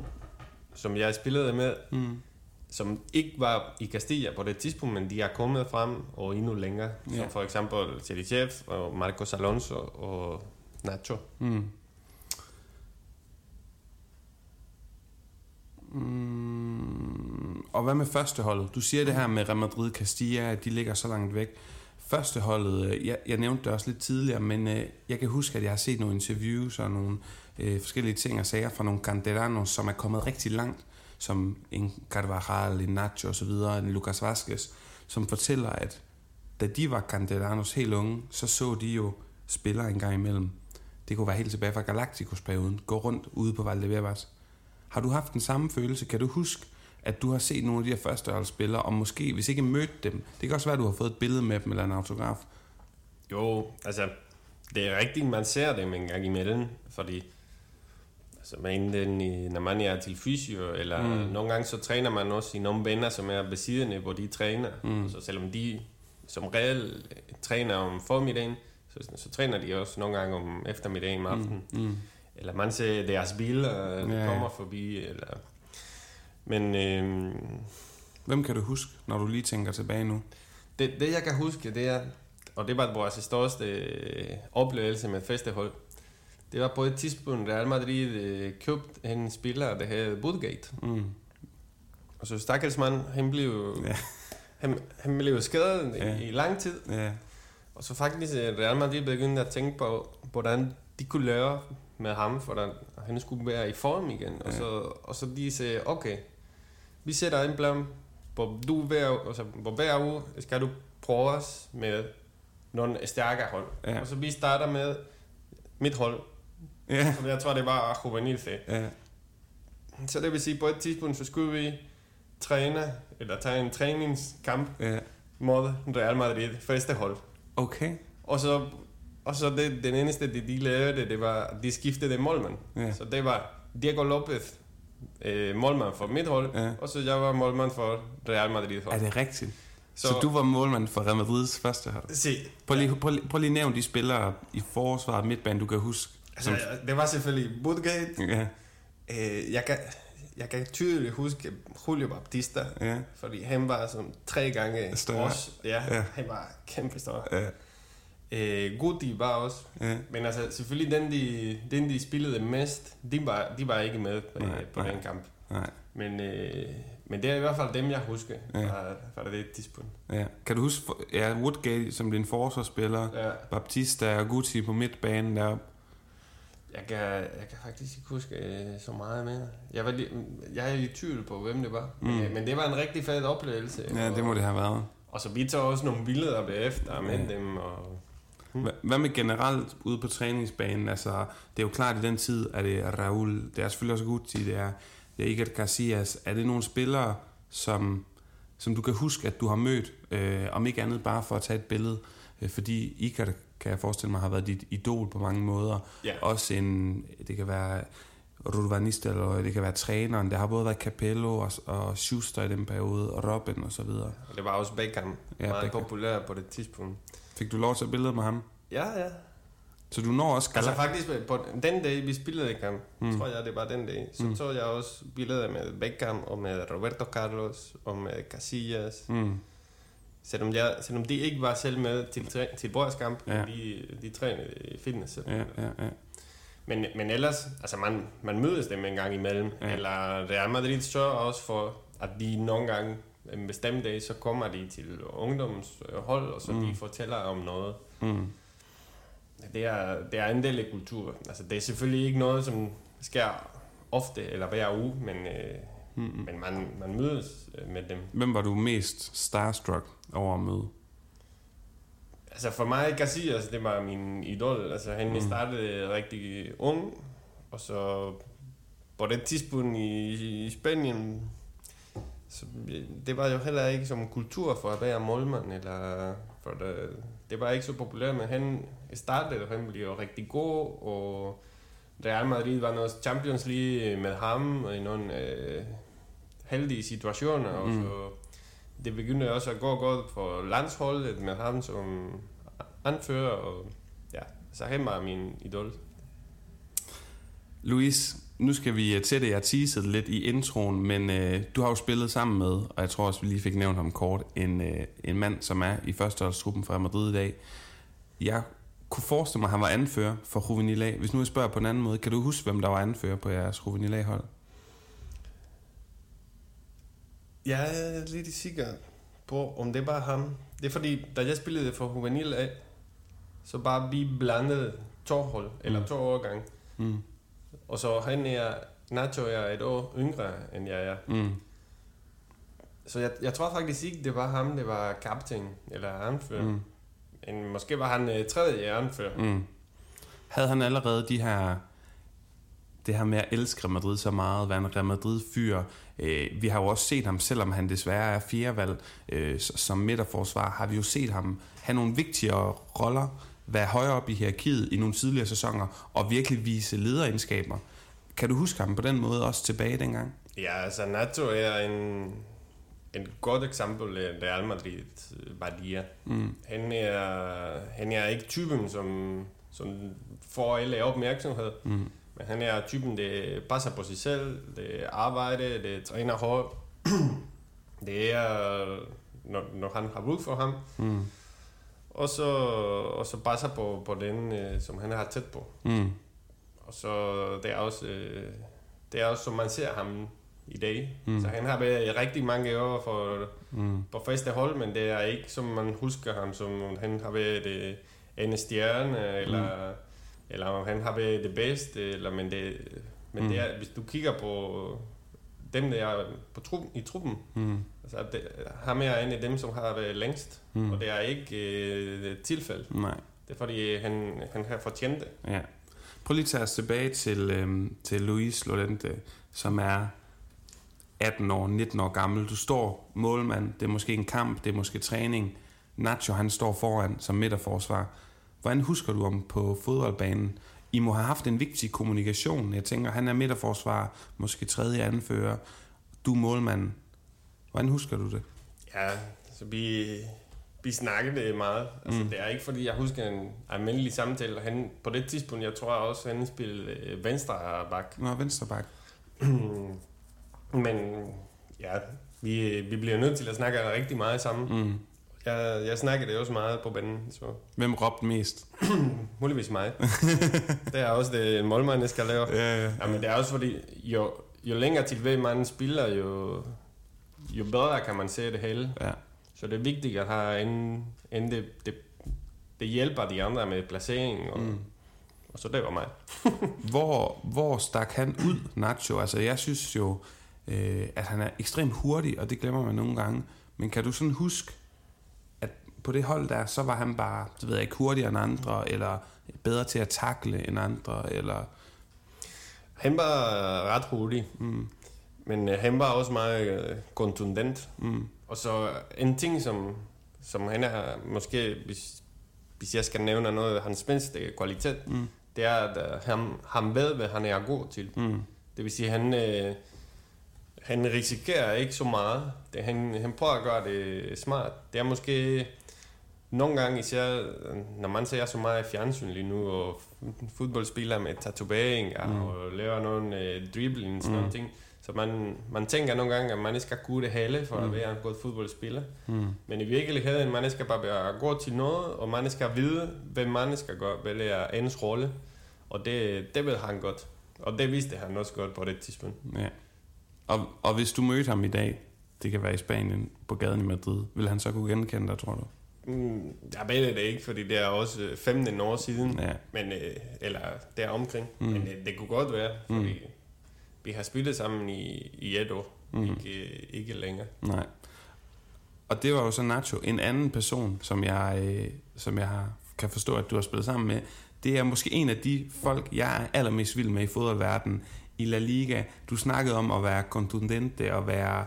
som jeg spillede med, mm. som ikke var i Castilla på det tidspunkt, men de er kommet frem og endnu længere. Ja. Som for eksempel Cherichev og Marcos Alonso og Nacho. Mm. Mm. Og hvad med førsteholdet? Du siger det her med Real Madrid Castilla, at de ligger så langt væk. Førsteholdet, øh, jeg, jeg nævnte det også lidt tidligere, men øh, jeg kan huske, at jeg har set nogle interviews og nogle øh, forskellige ting og sager fra nogle canteranos, som er kommet rigtig langt, som en Carvajal, en Nacho osv., en Lucas Vazquez, som fortæller, at da de var canteranos helt unge, så så de jo spillere en gang imellem. Det kunne være helt tilbage fra Galacticos-perioden. Gå rundt ude på Valdebebas. Har du haft den samme følelse? Kan du huske, at du har set nogle af de her førsteholdsspillere, og måske, hvis ikke mødt dem, det kan også være, at du har fået et billede med dem eller en autograf. Jo, altså, det er rigtigt, man ser dem en gang imellem, fordi altså, man, den, i- når man er til fysio, eller mm. nogle gange så træner man også i nogle venner, som er af, hvor de træner. Mm. Altså, selvom de som regel træner om formiddagen, så, så træner de også nogle gange om eftermiddagen om aftenen. Mm. Mm. Eller man ser deres biler ja, ja. kommer forbi, eller... Men øh, Hvem kan du huske, når du lige tænker tilbage nu? det, det jeg kan huske, det er, og det var vores største øh, oplevelse med festival, det var på et tidspunkt, Real Madrid øh, købte en spiller, der hed Woodgate. Mm. Og så stakkels mand, han blev, Ja. han, han blev skadet Ja. i, i lang tid. Ja. Og så faktisk øh, Real Madrid begyndte at tænke på, hvordan de kunne lave med ham, for at han skulle være i form igen. Og, Ja. så, og så de sagde, okay, vi sætter en plan, hvor, du hver, altså, hvor hver uge skal du prøve os med nogle stærkere hold. Ja. Og så vi starter med mit hold, Ja. som jeg tror, det var juvenil Ja. Så det vil sige, på et tidspunkt, så skulle vi træne, eller tage en træningskamp ja. mod Real Madrid, første hold. Okay. Og så, og så det, den eneste, de, de lavede, det var, at de skiftede målmand. Ja. Så det var Diego Lopez, øh, målmand for mit hold, Ja. og så jeg var målmand for Real Madrid hold. Er det rigtigt? Så, Så- du var målmand for Real Madrids første hold? Se, Prøv lige, prøv, lige, prøv lige nævne de spillere i forsvaret midtbanen, du kan huske. altså, det var selvfølgelig Woodgate. Ja, Øh, jeg, kan, jeg kan tydeligt huske Julio Baptista, ja, fordi han var sådan tre gange Større. Også, ja, Ja. ja, han var kæmpe stor. ja, Øh, Guti var også. ja. Men altså, selvfølgelig den, de, den, de spillede mest, de var, de var ikke med på, Nej, nej, på nej. den kamp. Nej, Men, øh, men det er i hvert fald dem, jeg husker Ja. fra, fra det tidspunkt. ja. Kan du huske, ja, Woodgate som din forsvarsspiller, Ja. Baptista og Guti på midtbanen der. Jeg kan, jeg kan faktisk ikke huske øh, så meget mere. Jeg, var lige, jeg er i tvivl på, hvem det var. Mm. Men, øh, men det var en rigtig fed oplevelse. Ja, det må det have været. Og så vi tager også nogle billeder bagefter med Ja. dem. Og, Hvad med generelt ude på træningsbanen? Altså, det er jo klart, at i den tid er det Raul, det er selvfølgelig også Guti, det er, det er Iker Casillas. Er det nogle spillere, som, som du kan huske, at du har mødt, øh, om ikke andet bare for at tage et billede? Øh, fordi Iker, kan jeg forestille mig, har været dit idol på mange måder. Ja. Også en, det kan være Rudvanista, eller det kan være træneren. Der har både været Capello og, og Schuster i den periode, og Robin og så videre. det var også Beckham. Ja, meget Beckham. populær på det tidspunkt. Fik du lov til at billede med ham? Ja, ja. Så du når også Altså faktisk, på den dag, vi spillede kamp, mm. tror jeg, det var den dag, så Mm. tog jeg også billeder med Beckham, og med Roberto Carlos, og med Casillas. Mm. Selvom, jeg, selvom de ikke var selv med til, til bordskamp, Ja. ja. de, de trænede i fitness. Ja, ja, ja. Men, men ellers, altså man, man mødes dem en gang imellem. Ja. Eller Real Madrid sørger også for, at de nogle gange en bestemt dag, så kommer de til ungdomshold, og så Mm. mm. de fortæller om noget. Mm. det er, det er en del af kultur. Altså, det er selvfølgelig ikke noget, som sker ofte eller hver uge, men, øh, mm. men man, man mødes øh, med dem. Hvem var du mest starstruck over at møde? Altså for mig, Garcias, det var min idol. Altså han mm. startede rigtig ung, og så på det tidspunkt i, i Spanien, så det var jo heller ikke som kultur for at være målmand, eller for det, det var ikke så populært, men han startede, og han blev rigtig god, og Real Madrid var noget Champions League med ham i nogle øh, heldige situationer, mm. og så det begyndte også at gå godt for landsholdet med ham som anfører, og ja, så han var min idol. Luis, nu skal vi øh, til det. Jeg teasede lidt i introen, men øh, du har jo spillet sammen med, og jeg tror også, vi lige fik nævnt ham kort, en, øh, en mand, som er i førsteholdstruppen fra Madrid i dag. Jeg kunne forestille mig, at han var anfører for Juvenil A. Hvis nu jeg spørger på en anden måde, kan du huske, hvem der var anfører på jeres Juvenil A-hold? Jeg er lidt sikker på, om det var ham. Det er fordi, da jeg spillede for Juvenil A, så bare vi blandede to hold, eller mm. to årgang. Mm. Og så han er, Nacho er et år yngre, end jeg er. Mm. Så jeg, jeg tror faktisk ikke, det var ham, det var kaptajn, eller anfører. Mm. En, måske var han uh, tredje anfører. Mm. Havde han allerede de her det her med at elske Real Madrid så meget, være en Real Madrid-fyr. Øh, vi har jo også set ham, selvom han desværre er fjerdevalg øh, som midterforsvar, har vi jo set ham have nogle vigtigere roller, være højere op i hierarkiet i nogle tidligere sæsoner, og virkelig vise lederegenskaber. Kan du huske ham på den måde også tilbage dengang? Ja, altså Nato er en, en godt eksempel af Real Madrid værdier. Mm. Han, er, han er ikke typen, som, som får alle opmærksomhed. Mm. Men han er typen, der passer på sig selv, det arbejder, det træner hårdt. (clears throat) det er, når, når han har brug for ham. Mm. Og så, og så passer på, på den, øh, som han har tæt på. Mm. Og så det er også, øh, det er også, som man ser ham i dag. Mm. Så han har været rigtig mange år for, mm. på faste hold, men det er ikke, som man husker ham, som han har været øh, en stjerne, eller... Mm eller om han har været det bedste, eller, men, det, men mm. det er, hvis du kigger på dem, der er på tru, i truppen, mm. Altså det, ham er en af dem, som har været længst, mm. og det er ikke øh, tilfælde. Nej. Det er fordi, han, han har fortjent det. Ja. Prøv lige at tage os tilbage til, øhm, til Luis Lorente, som er 18 år, 19 år gammel. Du står målmand, det er måske en kamp, det er måske træning. Nacho, han står foran som midterforsvar. Hvordan husker du om på fodboldbanen? I må have haft en vigtig kommunikation. Jeg tænker, han er midterforsvar, måske tredje anfører. Du er målmand. Hvordan husker du det? Ja, så vi, vi snakkede det meget. Altså, mm. Det er ikke, fordi jeg husker en almindelig samtale. Han, på det tidspunkt, jeg tror også, han spillede øh, venstre bak. Nå, venstre bak. (clears throat) Men ja, vi, vi bliver nødt til at snakke rigtig meget sammen. Mm. Jeg, jeg snakkede det også meget på banen. Så. (clears throat) Hvem råbte mest? Muligvis mig. (laughs) det er også det, en målmand skal lave. Ja, ja. Jamen, det er også fordi, jo, jo længere til ved man spiller, jo, jo bedre kan man se det hele. Ja. Så det er vigtigt at have en, en det, det, det hjælper de andre med placering. Og, mm. og så det var mig. hvor, hvor stak han ud, Nacho? Altså, jeg synes jo, øh, at han er ekstremt hurtig, og det glemmer man nogle gange. Men kan du sådan huske, på det hold der, så var han bare, det ved jeg ikke, hurtigere end andre, eller bedre til at takle end andre, eller... Han var ret hurtig, mm. Men øh, han var også meget øh, kontundent. Mm. Og så en ting, som, som han er, måske, hvis, hvis jeg skal nævne noget af hans bedste kvalitet, mm. det er, at han, han ved, hvad han er god til. Mm. Det vil sige, han... Øh, han risikerer ikke så meget. Det, han, han prøver at gøre det smart. Det er måske nogle gange især, når man ser så meget fjernsyn lige nu, og fodboldspillere med tatoveringer mm. og laver nogle uh, dribblings mm. nogle ting, så man, man tænker nogle gange, at man skal kunne det hele for mm. at være en god fodboldspiller. Mm. Men i virkeligheden, man skal bare være god til noget, og man skal vide, hvad man skal gøre, hvad er ens rolle. Og det, det ved han godt. Og det vidste han også godt på det tidspunkt. Ja. Og, og hvis du mødte ham i dag, det kan være i Spanien, på gaden i Madrid, vil han så kunne genkende dig, tror du? Mm, jeg ved det ikke, fordi det er også 15 år siden, Ja. men, øh, eller der omkring. Mm. Men det, det kunne godt være, fordi mm. Vi har spillet sammen i, i et år, mm. ikke, ikke længere. Nej. Og det var jo så Nacho. En anden person, som jeg, øh, som jeg har, kan forstå, at du har spillet sammen med, det er måske en af de folk, jeg er allermest vild med i fodboldverdenen i La Liga. Du snakkede om at være kontundente og være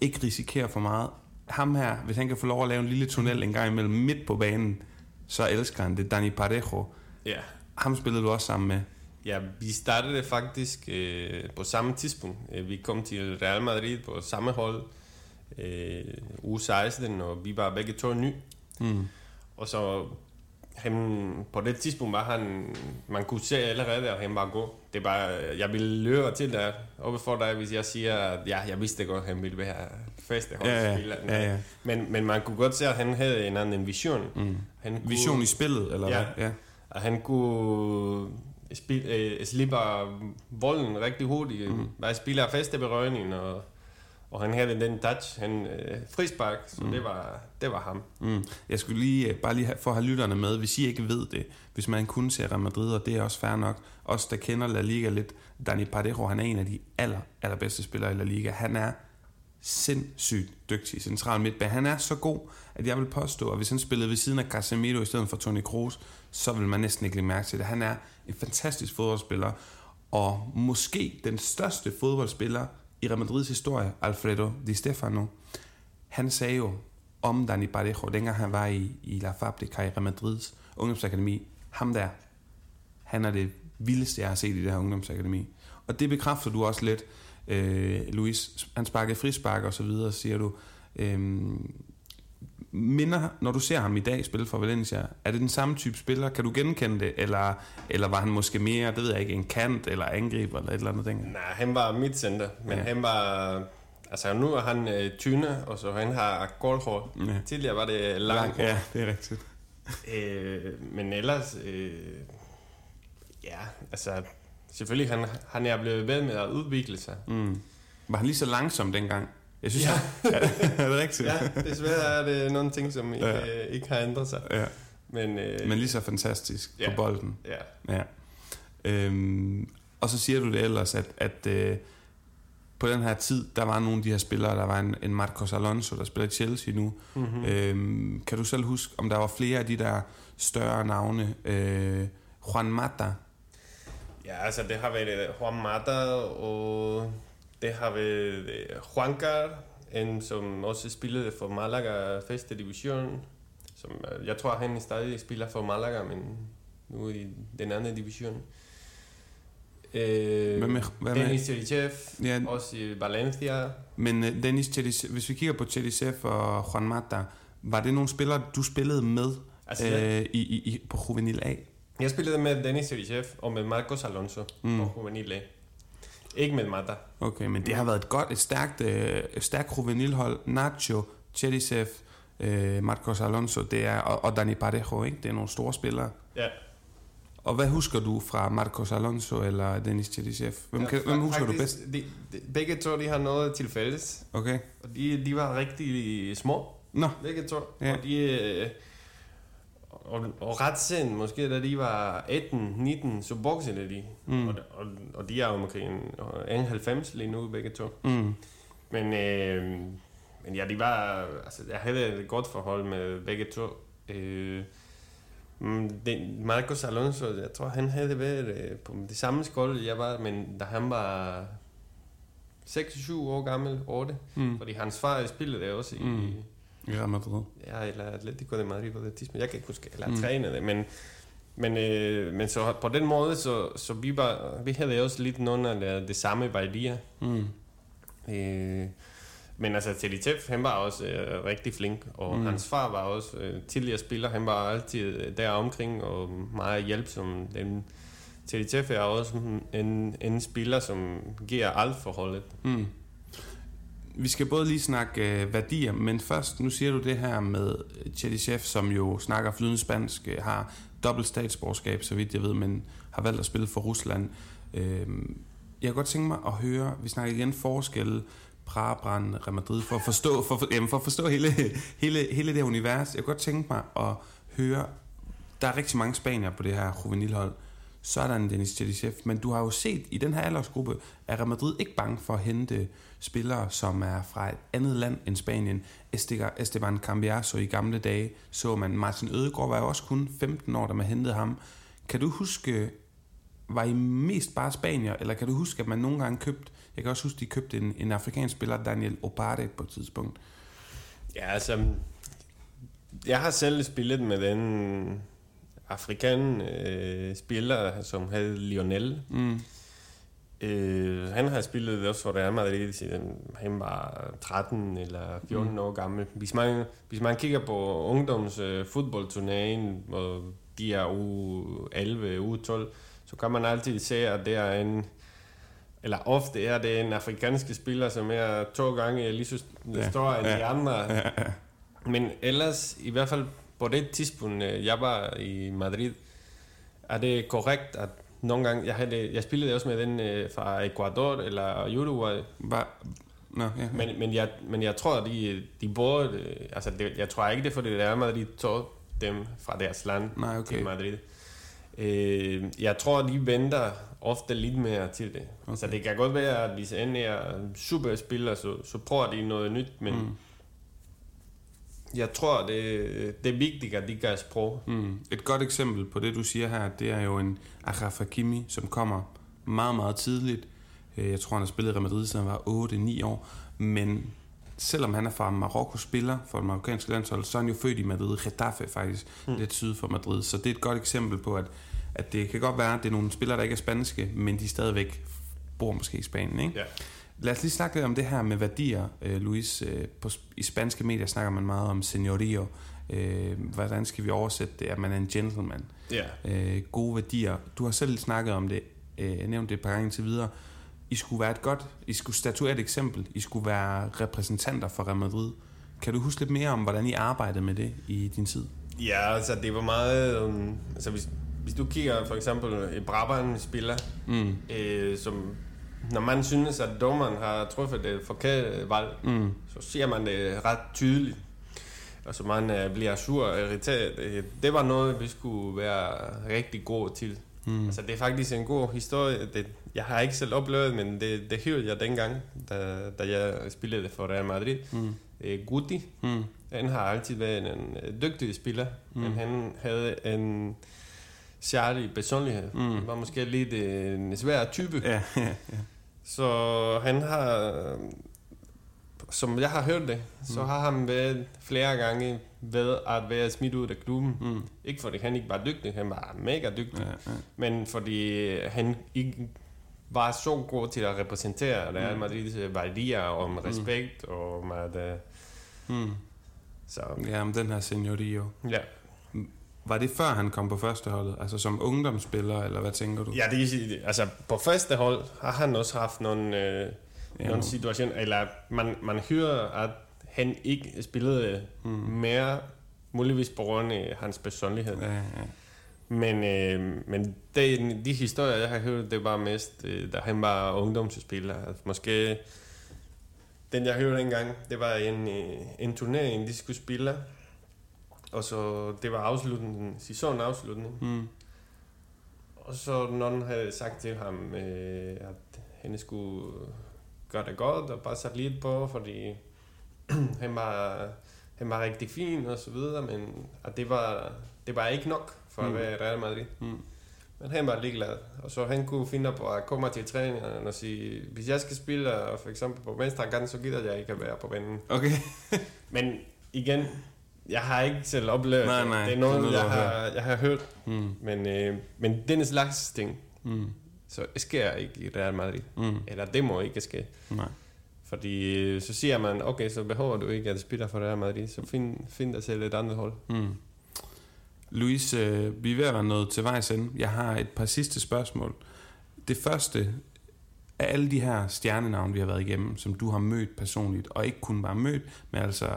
ikke risikere for meget. Ham her, hvis han kan få lov at lave en lille tunnel en gang imellem midt på banen, så elsker han det. Dani Parejo. Ja. Ham spillede du også sammen med. Ja, vi startede faktisk øh, på samme tidspunkt. Øh, Vi kom til Real Madrid på samme hold, øh, uge 16, og vi var begge to ny. Mm. Og så han, på det tidspunkt var han, man kunne se allerede, at han var god. Det var, jeg ville løbe til der oppe for dig, hvis jeg siger, at ja, jeg vidste godt, at han ville være første Ja, ja, holdspiller. ja, ja. Men, men man kunne godt se, at han havde en anden vision. Mm. Han kunne, Vision i spillet, eller Ja. hvad? Ja. at han kunne spil, øh, slippe bolden rigtig hurtigt. Mm. Bare spiller faste berøring, og, og han havde den touch, han øh, frispark, så mm. det, var, det var ham. Mm. Jeg skulle lige, øh, bare lige have, for at have lytterne med, hvis I ikke ved det, hvis man kun ser Real Madrid, og det er også fair nok, os der kender La Liga lidt, Dani Parejo, han er en af de aller, allerbedste spillere i La Liga. Han er sindssygt dygtig central midtbane. Han er så god, at jeg vil påstå, at hvis han spillede ved siden af Casemiro i stedet for Toni Kroos, så vil man næsten ikke lægge mærke til det. Han er en fantastisk fodboldspiller, og måske den største fodboldspiller i Real Madrids historie, Alfredo Di Stefano. Han sagde jo om Dani Parejo, dengang han var i, i La Fabrica i Real Madrids ungdomsakademi, ham der, han er det vildeste, jeg har set i det her ungdomsakademi. Og det bekræfter du også lidt, øh, Luis. Han sparkede frispark og så videre, siger du. Øh, minder, når du ser ham i dag spille for Valencia, er det den samme type spiller? Kan du genkende det? Eller, eller var han måske mere, det ved jeg ikke, en kant eller angriber eller et eller andet ting? Nej, han var midtcenter, men Ja. han var... Altså nu er han øh, tyne, og så han har gold hår. Ja. Tidligere var det langt hår. Ja, det er rigtigt. Øh, men ellers, øh, ja, altså, selvfølgelig han, han er blevet ved med at udvikle sig. Mm. Var han lige så langsom dengang? Jeg synes, Ja. (laughs) ja. er det rigtigt? Ja, desværre er det nogle ting, som ikke, Ja. ja. ikke har ændret sig. ja. Men, øh, Men lige så fantastisk Ja. på bolden. ja. Ja. Øhm, og så siger du det ellers, at, at øh, på den her tid, der var nogle af de her spillere, der var en, en Marcos Alonso, der spiller i Chelsea nu. Mm-hmm. Øhm, kan du selv huske, om der var flere af de der større navne? Øh, Juan Mata. Ja, altså det har været øh, Juan Mata, og det har været øh, Juancar, en som også spillede for Malaga første division. Som, øh, jeg tror, han stadig spiller for Malaga, men nu i den anden division. Øh, Hvad med, hvad med? Denis Cherichev, Ja, også i Valencia. men Dennis Chedisev, hvis vi kigger på Chedisev og Juan Mata, var det nogle spillere, du spillede med Altså, øh, i, i, i, på Juvenil A? Jeg spillede med Denis Cherichev og med Marcos Alonso Mm. på Juvenil. Ikke med Mata. Okay, men det har været et godt, et stærkt, øh, et stærkt juvenilhold. Nacho, Chedisev, øh, Marcos Alonso, det er, og, og Dani Parejo, ikke? Det er nogle store spillere. Ja. Og hvad husker du fra Marcos Alonso eller Denis Chedisev? Hvem, Ja, kan, hvem husker du faktisk, bedst? De, de, begge to de har noget til fælles. Okay. Og de, de var rigtig små, Nå, begge to. Ja. Og de... øh, Og, og ret sent, måske da de var 18-19, så voksede de. Mm. Og, og, og de er omkring 91 lige nu, begge to. mm. Men, øh, men ja, de var... Altså, jeg havde et godt forhold med begge to. Øh, mm, den, Marcos Alonso, jeg tror, han havde været øh, på det samme skole, jeg var, men da han var 6-7 år gammel, 8, Mm. fordi hans far spillede det også i, Mm. Real Madrid. ja, eller Atletico de Madrid på det tidspunkt. Jeg kan ikke huske, eller Mm. trænede det, men, men, øh, men så på den måde, så, så vi, var, vi havde også lidt nogle af de, de samme værdier. Mm. Øh, men altså, Telitev, han var også øh, rigtig flink, og Mm. hans far var også øh, tidligere spiller. Han var altid øh, der omkring og meget hjælpsom. Den, Telitev er også en, en spiller, som giver alt for holdet. Mm. Vi skal både lige snakke øh, værdier, men først, nu siger du det her med øh, Chef, som jo snakker flydende spansk, øh, har dobbelt statsborgerskab, så vidt jeg ved, men har valgt at spille for Rusland. Øh, jeg kunne godt tænke mig at høre, vi snakker igen forskelle Prabrand, Real Madrid, for at forstå, for, for, jamen for at forstå hele, hele, hele det univers. Jeg kunne godt tænke mig at høre, der er rigtig mange spanier på det her juvenilhold. Så er der en Dennis Chedichev, men du har jo set i den her aldersgruppe, at Real Madrid ikke bange for at hente spillere, som er fra et andet land end Spanien. Esteban Cambiaso i gamle dage så man. Martin Ødegaard var jo også kun 15 år, da man hentede ham. Kan du huske, var I mest bare spanier, eller kan du huske, at man nogle gange købte, jeg kan også huske, de købte en, en afrikansk spiller, Daniel Opare, på et tidspunkt. Ja, altså, jeg har selv spillet med den afrikan øh, spiller, som hed Lionel. Mm. Øh, han har spillet også for Real Madrid siden han var 13 eller 14 mm. år gammel. Hvis man, hvis man kigger på ungdoms øh, fodboldturneringen, hvor de er u 11, u 12, så kan man altid se, at det er en eller ofte er det en afrikansk spiller, som er to gange lige så stor ja. end de andre. Men ellers, i hvert fald på det tidspunkt, øh, jeg var i Madrid, er det korrekt, at nogle gange, jeg, havde, jeg spillede også med den øh, fra Ecuador eller Uruguay. Var, no, ja, ja. Men, men, jeg, men jeg tror, de, de bor, øh, altså det, jeg tror ikke, det er fordi, det er Madrid tog dem fra deres land Nej, okay. til Madrid. Øh, jeg tror, de venter ofte lidt mere til det. Okay. Så det kan godt være, at hvis en er super spiller, så, så prøver de noget nyt, men mm. Jeg tror, det, det er vigtigt, at de kan sprog. Mm. Et godt eksempel på det, du siger her, det er jo en Achraf Hakimi, som kommer meget, meget tidligt. Øh, jeg tror, han har spillet i Real Madrid, siden han var 8-9 år. Men selvom han er fra Marokko spiller for det marokkanske landshold, så er han jo født i Madrid, Getafe faktisk, mm. lidt syd for Madrid. Så det er et godt eksempel på, at, at det kan godt være, at det er nogle spillere, der ikke er spanske, men de stadigvæk bor måske i Spanien. Ikke? Ja. Lad os lige snakke lidt om det her med værdier, øh, Luis. Øh, på, I spanske medier snakker man meget om seniorio. Øh, hvordan skal vi oversætte det? At man er en gentleman. Ja. Øh, gode værdier. Du har selv snakket om det, øh, nævnt det et par gange til videre. I skulle være et godt, I skulle statuere et eksempel. I skulle være repræsentanter for Real Madrid. Kan du huske lidt mere om, hvordan I arbejdede med det i din tid? Ja, altså det var meget... Um, altså hvis, hvis du kigger for eksempel i Brabant spiller, mm. øh, som når man synes, at dommeren har truffet det forkerte valg, mm. så ser man det ret tydeligt. Og så man uh, bliver sur og irriteret. Øh, det var noget, vi skulle være rigtig gode til. Mm. Altså, det er faktisk en god historie. Det, jeg har ikke selv oplevet, men det, det hørte jeg dengang, da, da jeg spillede for Real Madrid. Mm. Guti, mm. han har altid været en øh, dygtig spiller, mm. men han havde en særlig personlighed. Mm. Han var måske lidt en svær type. Ja, (laughs) ja, ja. Så han har, som jeg har hørt det, så mm. har han været flere gange ved at være smidt ud af klubben. Mm. Ikke fordi han ikke var dygtig, han var mega dygtig, ja, ja. men fordi han ikke var så god til at repræsentere Real mm. Madrid's værdier om mm. respekt mm. og om at... Uh, mm. Så. Ja, om den her seniorio. Ja. Var det før han kom på første holdet? Altså som ungdomsspiller, eller hvad tænker du? Ja, det, altså på første hold har han også haft nogle, øh, ja, nogle situationer, eller man, man hører, at han ikke spillede mm. mere, muligvis på grund af hans personlighed. Ja, ja. Men, øh, men det, de historier, jeg har hørt, det var mest, øh, da han var ungdomsspiller. Altså, måske den, jeg hørte engang, det var en, øh, en turnering, de skulle spille. Og så, det var afslutningen, sæsonafslutning. Mm. Og så nogen havde sagt til ham, øh, at han skulle gøre det godt og bare sætte lidt på, fordi (clears throat) han var, han var rigtig fin og så videre, men at det var, det var ikke nok for mm. at være Real Madrid. Mm. Men han var ligeglad, og så han kunne finde på at komme til træningen og sige, hvis jeg skal spille for eksempel på venstre kant, så gider jeg ikke at være på banen. Okay. Men igen, jeg har ikke selv oplevet nej, nej, det. er noget, det er noget jeg, har, jeg har hørt. Mm. Men, øh, men den slags ting, mm. så sker ikke i Real Madrid. Mm. Eller det må ikke ske. Nej. Fordi øh, så siger man, okay, så behøver du ikke at spille for Real Madrid, så find, find dig selv et andet hold. Mm. Louis, øh, vi er ved at være nået til vejs ende. Jeg har et par sidste spørgsmål. Det første af alle de her stjernenavne, vi har været igennem, som du har mødt personligt, og ikke kun bare mødt, men altså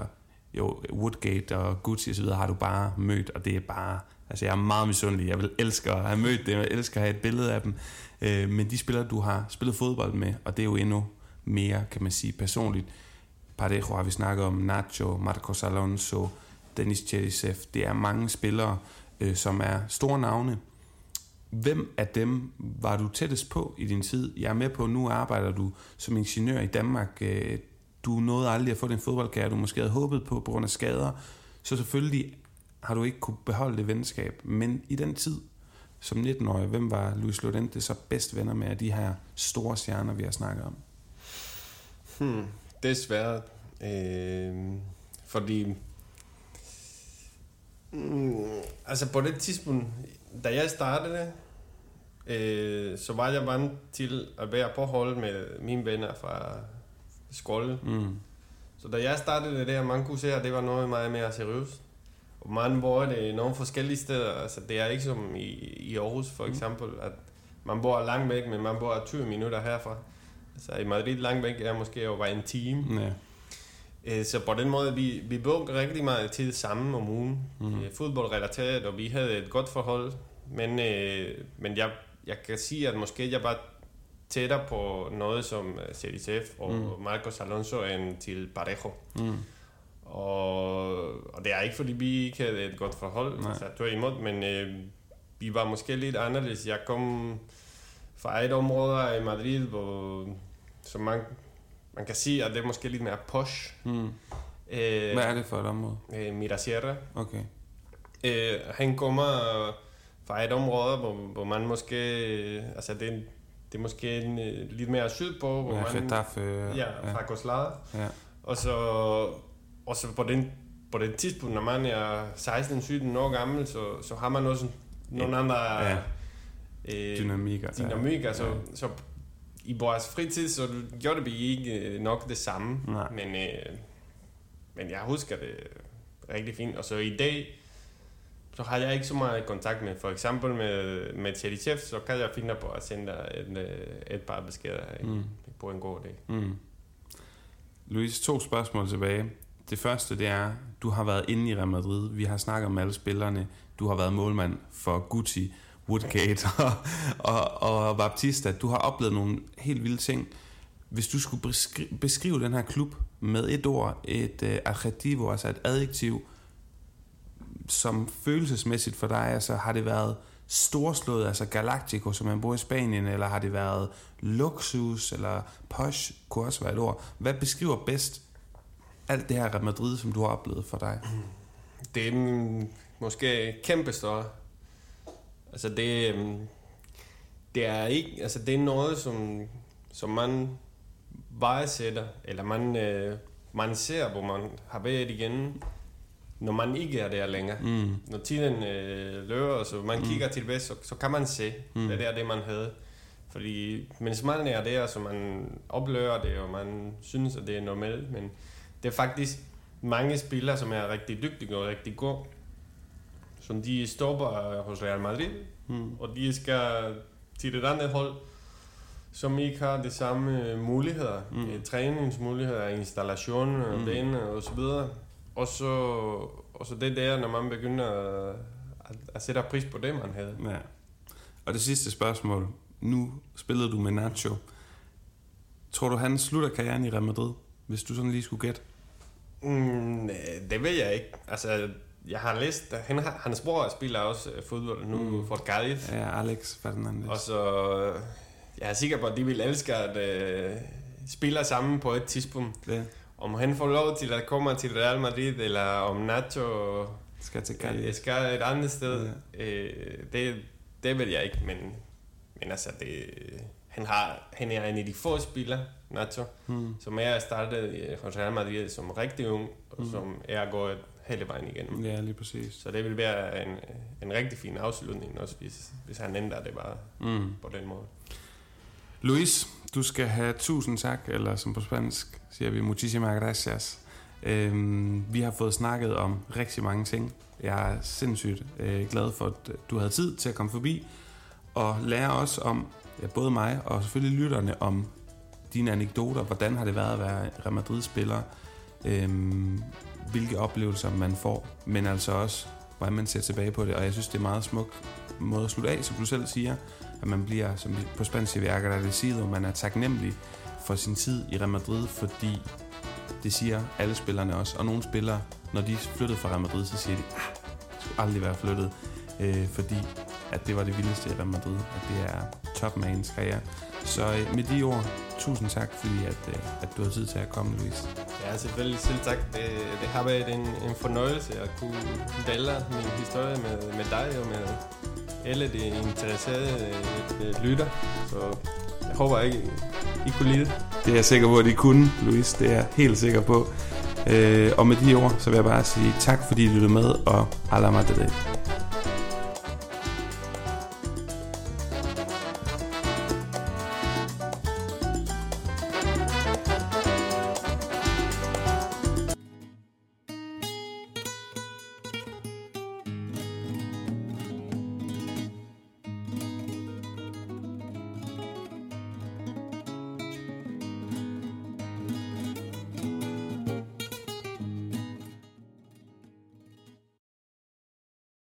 jo, Woodgate og Gucci osv. har du bare mødt, og det er bare... Altså, jeg er meget misundelig. Jeg vil elske at have mødt dem. Jeg elsker at have et billede af dem. Øh, men de spillere, du har spillet fodbold med, og det er jo endnu mere, kan man sige, personligt. Parejo har vi snakket om, Nacho, Marcos Alonso, Dennis Cherisev. Det er mange spillere, øh, som er store navne. Hvem af dem var du tættest på i din tid? Jeg er med på, at nu arbejder du som ingeniør i Danmark. Øh, du nåede aldrig at få den fodboldkarriere, du måske havde håbet på på grund af skader. Så selvfølgelig har du ikke kunne beholde det venskab. Men i den tid, som 19-årig, hvem var Luis Lodente så bedst venner med af de her store stjerner, vi har snakket om? Hmm, det er svært. Øh, fordi... Mm, altså på det tidspunkt, da jeg startede, øh, så var jeg vant til at være på hold med mine venner fra skolen. Mm. Så da jeg startede det der, man kunne se, at det var noget meget mere seriøst. Og man bor det nogle forskellige steder. Altså, det er ikke som i, i Aarhus for eksempel, at man bor langt væk, men man bor 20 minutter herfra. Altså i Madrid langt væk er måske over en time. Ja. Øh, Så på den måde, vi, vi brugte rigtig meget tid sammen om ugen. Mm. Fodboldrelateret, og vi havde et godt forhold. Men, øh, men jeg, jeg kan sige, at måske jeg var tættere på noget som øh, CDCF og Mm. Marcos Alonso end til Parejo. Mm. Og, og det er ikke, fordi vi ikke havde et godt forhold, Nej. altså tværtimod, men øh, vi var måske lidt anderledes. Jeg kom fra et område i Madrid, hvor som man, man kan sige, at det er måske lidt mere posh. Mm. Øh, Hvad er det for et område? øh, Mirasierra. Okay. Øh, han kommer fra et område, hvor, hvor man måske... øh, Altså, det, er- det er måske en, øh, lidt mere sydpå, hvor Ja, man... Getafe. øh, Ja, fra Coslada. ja. Og så, og så på, den, på den tidspunkt, når man er 16-17 år gammel, så, så har man også nogle andre Ja. øh, Dynamikker. dynamik. Altså, Ja. Så i vores fritid, så gjorde vi ikke øh, nok det samme. Nej. Men, øh, men jeg husker det rigtig fint. Og så i dag, så har jeg ikke så meget kontakt med, for eksempel med, med Cherichev, så kan jeg finde på at sende et, øh, et par beskeder Mm. på en god dag. Mm. Louise, to spørgsmål tilbage. Det første, det er, du har været inde i Real Madrid. Vi har snakket om alle spillerne. Du har været målmand for Gucci, Woodgate (laughs) og, og, og Baptista. Du har oplevet nogle helt vilde ting. Hvis du skulle beskrive, den her klub med et ord, et uh, adjektiv, altså et adjektiv, som følelsesmæssigt for dig, altså har det været storslået, altså Galactico, som man bor i Spanien, eller har det været luksus, eller posh, kunne også være et ord. Hvad beskriver bedst alt det her Real Madrid, som du har oplevet for dig? Det er måske kæmpe større. Altså det, øhm, det er ikke, altså det er noget, som, som man værdsætter, eller man, øh, man ser, hvor man har været igen, når man ikke er der længere. Mm. Når tiden øh, løber, så man mm. kigger tilbage, så, så kan man se, Mm. det er det, man havde. Fordi mens man er der, så man oplever det, og man synes, at det er normalt, men det er faktisk mange spillere, som er rigtig dygtige og rigtig gode, som de stopper hos Real Madrid, Mm. og de skal til et andet hold, som ikke har de samme muligheder, Mm. mm. træningsmuligheder, installation, mm. baner og så videre. Og så, og så det der, når man begynder at, at sætte pris på det, man havde. Ja. Og det sidste spørgsmål. Nu spillede du med Nacho. Tror du, han slutter karrieren i Real Madrid, hvis du sådan lige skulle gætte? Mm, det ved jeg ikke. Altså, jeg har læst, at han, hans bror spiller også øh, fodbold nu Mm. for Cádiz. Ja, Alex Fernandez. Og så, øh, jeg er sikker på, at de vil elske at øh, spille sammen på et tidspunkt. Det Om han får lov til at komme til Real Madrid, eller om Nacho skal til øh, Cali. skal et andet sted, øh, det, det ved jeg ikke, men, men altså, det, han, har, han er en af de få spillere, Nacho, Mm. som er startet øh, hos Real Madrid som rigtig ung, og Mm. som er gået hele vejen igennem. Ja, lige præcis. Så det vil være en, en rigtig fin afslutning også, hvis, hvis han ændrer det bare Mm. på den måde. Luis, du skal have tusind tak, eller som på spansk siger vi muchísimas gracias. Øhm, vi har fået snakket om rigtig mange ting. Jeg er sindssygt øh, glad for, at du havde tid til at komme forbi og lære os om, ja, både mig og selvfølgelig lytterne, om dine anekdoter. Hvordan har det været at være Real Madrid-spiller? Øhm, hvilke oplevelser man får, men altså også, hvordan man ser tilbage på det. Og jeg synes, det er en meget smuk måde at slutte af, som du selv siger at man bliver, som på spansk siger vi agradecido, man er taknemmelig for sin tid i Real Madrid, fordi det siger alle spillerne også. Og nogle spillere, når de flyttede fra Real Madrid, så siger de, ah, jeg skulle aldrig være flyttet, øh, fordi at det var det vildeste i Real Madrid, at det er topmans karriere. Så øh, med de ord, tusind tak, fordi at, øh, at du har tid til at komme, Louise. Ja, selvfølgelig selv tak. Det, det har været en, en fornøjelse at kunne dele min historie med, med dig og med alle de interesserede øh, lytter. Så jeg håber ikke, I kunne lide det. Det er jeg sikker på, at I kunne, Louise. Det er jeg helt sikker på. Øh, og med de ord, så vil jeg bare sige tak, fordi I lyttede med, og alla madrid.